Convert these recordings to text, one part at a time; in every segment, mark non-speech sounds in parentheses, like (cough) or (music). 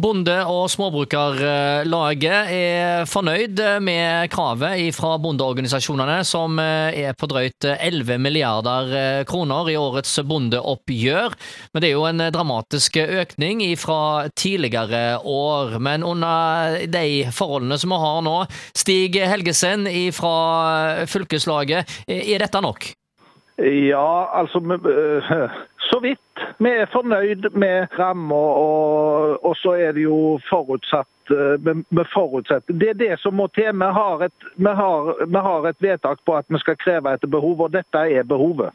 Bonde- og småbrukerlaget er fornøyd med kravet fra bondeorganisasjonene, som er på drøyt 11 milliarder kroner i årets bondeoppgjør. Men det er jo en dramatisk økning fra tidligere år. Men under de forholdene som vi har nå, Stig Helgesen fra fylkeslaget, er dette nok? Ja, altså så vidt. Vi er fornøyd med ramma, og, og, så er det jo forutsatt vi eh, forutsetter. Det er det som må til. Vi har, et, vi, har, vi har, et, vedtak på at vi skal kreve etter behov, og dette er behovet.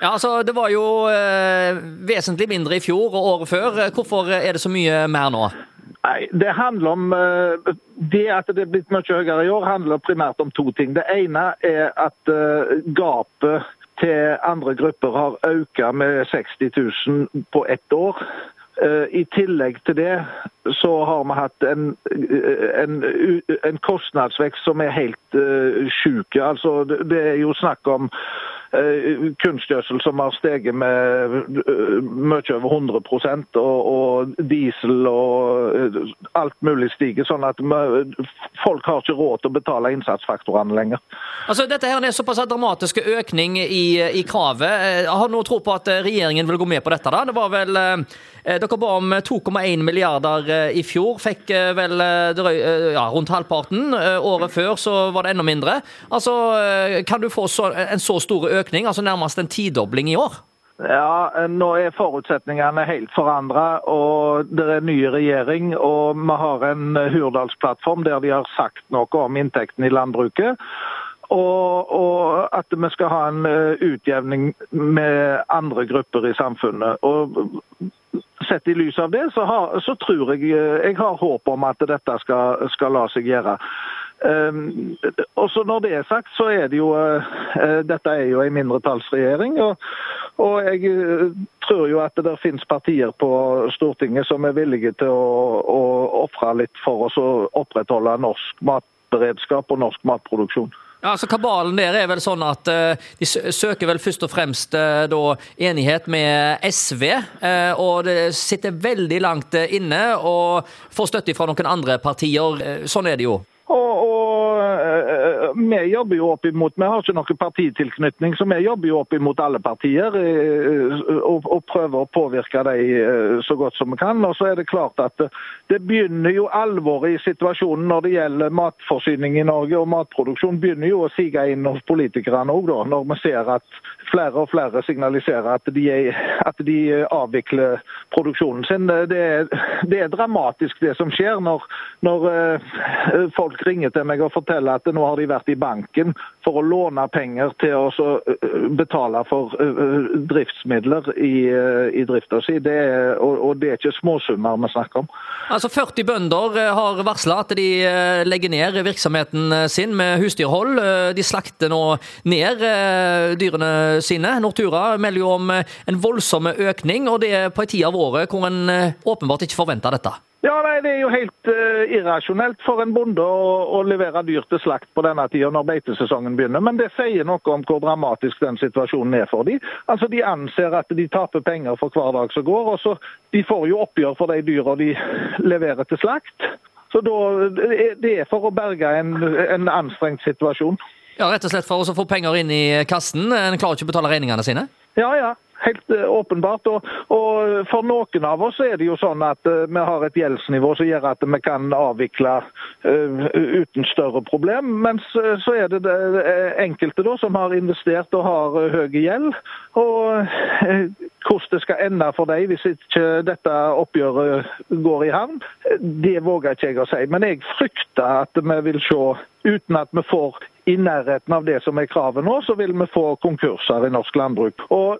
Ja, altså Det var jo eh, vesentlig mindre i fjor og året før. Hvorfor er det så mye mer nå? Nei, Det handler om eh, Det at det er blitt mye høyere i år, handler primært om to ting. Det ene er at eh, gapet til andre grupper har økt med 60 000 på ett år. Eh, I tillegg til det så har vi hatt en, en, en kostnadsvekst som er helt uh, sjuk. Altså, det er jo snakk om kunstgjødsel som har steget med uh, mye over 100 og, og diesel og alt mulig stiger. Sånn at folk har ikke råd til å betale innsatsfaktorene lenger. Altså, dette her er såpass dramatisk økning i, i kravet. Har du noe tro på at regjeringen vil gå med på dette? da? Det var vel dere ba om 2,1 milliarder eh, i fjor. Fikk eh, vel eh, ja, rundt halvparten. Året før så var det enda mindre. Altså, Kan du få så, en så stor økning, altså nærmest en tidobling i år? Ja, Nå er forutsetningene helt forandra, og det er ny regjering. Og vi har en Hurdalsplattform der de har sagt noe om inntekten i landbruket. Og, og, at vi skal ha en utjevning med andre grupper i samfunnet. Og Sett i lys av det, så, har, så tror jeg jeg har håp om at dette skal, skal la seg gjøre. Um, også Når det er sagt, så er det jo uh, Dette er jo en mindretallsregjering. Og, og jeg uh, tror jo at det finnes partier på Stortinget som er villige til å, å ofre litt for oss å opprettholde norsk matberedskap og norsk matproduksjon. Ja, altså Kabalen der er vel sånn at uh, de søker vel først og fremst uh, da, enighet med SV. Uh, og det sitter veldig langt inne og får støtte fra noen andre partier. sånn er det jo. Og, og vi jobber jo opp imot, vi har ikke noen partitilknytning, så vi jobber jo opp imot alle partier og, og prøver å påvirke dem så godt som vi kan. Og så er det klart at det begynner jo alvoret i situasjonen når det gjelder matforsyning i Norge og matproduksjon, begynner jo å sige inn hos politikerne òg, når vi ser at flere og flere signaliserer at de, at de avvikler produksjonen sin. Det er, det er, dramatisk det som skjer når, når uh, folk ringer til meg og forteller at nå har de vært i banken for å låne penger til å betale for driftsmidler i, i drifta si. Og, og, det er ikke småsummer vi snakker om. Altså 40 bønder har varsla at de legger ned virksomheten sin med husdyrhold. De slakter nå ned dyrene sine. Nortura melder jo om en voldsom økning, og det er på en tid av året hvor en åpenbart ikke forventer dette. Ja, nei, Det er jo helt uh, irrasjonelt for en bonde å, å, levere dyr til slakt på denne tida når beitesesongen begynner. Men det sier noe om hvor dramatisk den situasjonen er for dem. Altså, De anser at de taper penger for hver dag som går. og så De får jo oppgjør for de dyra de leverer til slakt. Så da, Det er for å berge en, en anstrengt situasjon. Ja, Rett og slett for å få penger inn i kassen? En klarer ikke å betale regningene sine? Ja, ja. Helt eh, åpenbart. Og, og, For noen av oss er det jo sånn at uh, vi har et gjeldsnivå som gjør at vi kan avvikle uh, uten større problem. Mens så er det, det enkelte da som har investert og har høy gjeld. Og hvordan det skal ende for dem hvis ikke dette oppgjøret går i havn, det våger ikke jeg å si. Men jeg frykter at vi vil se, uten at vi får i nærheten av det som er kravet nå, så vil vi få konkurser i norsk landbruk. Og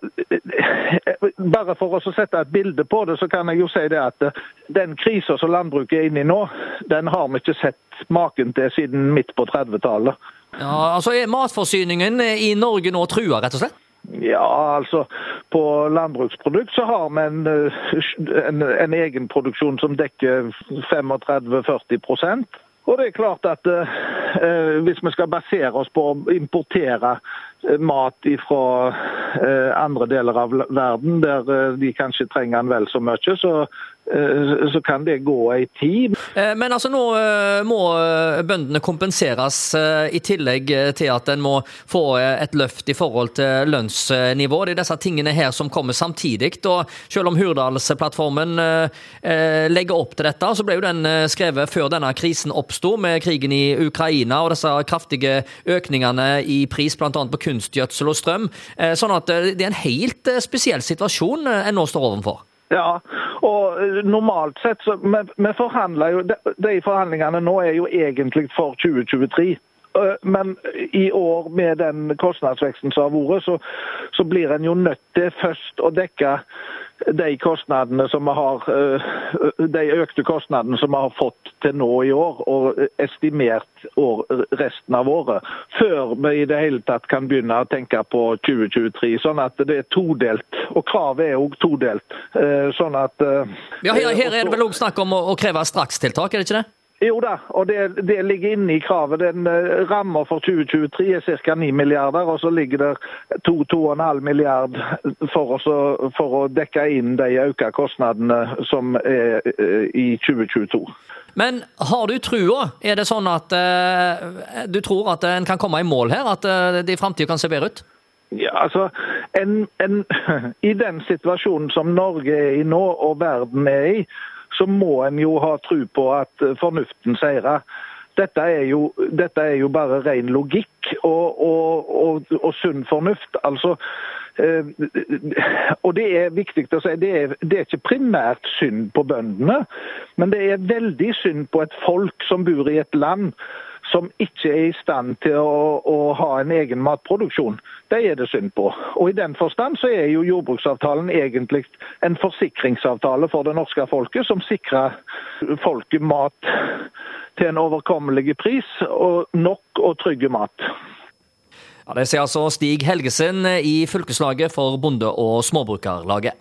Bare for å sette et bilde på det, så kan jeg jo si det at den krisa som landbruket er inne i nå, den har vi ikke sett maken til siden midt på 30-tallet. Ja, altså Er matforsyningen i Norge nå trua, rett og slett? Ja, altså På landbruksprodukt så har vi en, en, en egenproduksjon som dekker 35-40 og det er klart at eh, Hvis vi skal basere oss på å importere eh, mat fra eh, andre deler av verden, der eh, de kanskje trenger den vel så mye, så så kan det gå ei tid. Men altså nå må bøndene kompenseres i tillegg til at en må få et løft i forhold til lønnsnivå. Det er disse tingene her som kommer samtidig. og Selv om Hurdalsplattformen legger opp til dette, så ble jo den skrevet før denne krisen oppsto, med krigen i Ukraina og disse kraftige økningene i pris bl.a. på kunstgjødsel og strøm. Sånn at det er en helt spesiell situasjon en nå står overfor. Ja, og eh, normalt sett så Vi forhandler jo De forhandlingene nå er jo egentlig for 2023. Eh, men i år, med den kostnadsveksten som har vært, så, så blir en jo nødt til først å dekke de kostnadene som vi har, eh, de økte kostnadene som vi har fått til nå i år, og estimert år, resten av året, før vi i det hele tatt kan begynne å tenke på 2023. Sånn at det er todelt. Og kravet er òg todelt. Eh, sånn at eh, Ja, her, her er det vel òg snakk om å, å kreve strakstiltak, er det ikke det? Jo da, og det, det, ligger inne i kravet. Den rammer Ramma for 2023 er ca. 9 milliarder, og så ligger det 2-2,5 milliard for, for, å dekke inn de økte kostnadene som er uh, i 2022. Men har du trua? Er det sånn at uh, du tror at en kan komme i mål her? At det i framtida kan se bedre ut? Ja, altså, en, en, (laughs) I den situasjonen som Norge er i nå, og verden er i, så må en jo ha tro på at eh, fornuften seirer. Dette er, jo, dette er jo bare ren logikk og, og, og, og sunn fornuft. Altså, eh, og det er viktig å si, det er, det er ikke primært synd på bøndene, men det er veldig synd på et folk som bor i et land som ikke er i stand til å, å, ha en egen matproduksjon. Det er det synd på. Og I den forstand så er jo jordbruksavtalen egentlig en forsikringsavtale for det norske folket, som sikrer folket mat til en overkommelig pris, og nok og trygge mat. Ja, det sier altså Stig Helgesen i fylkeslaget for Bonde- og småbrukarlaget.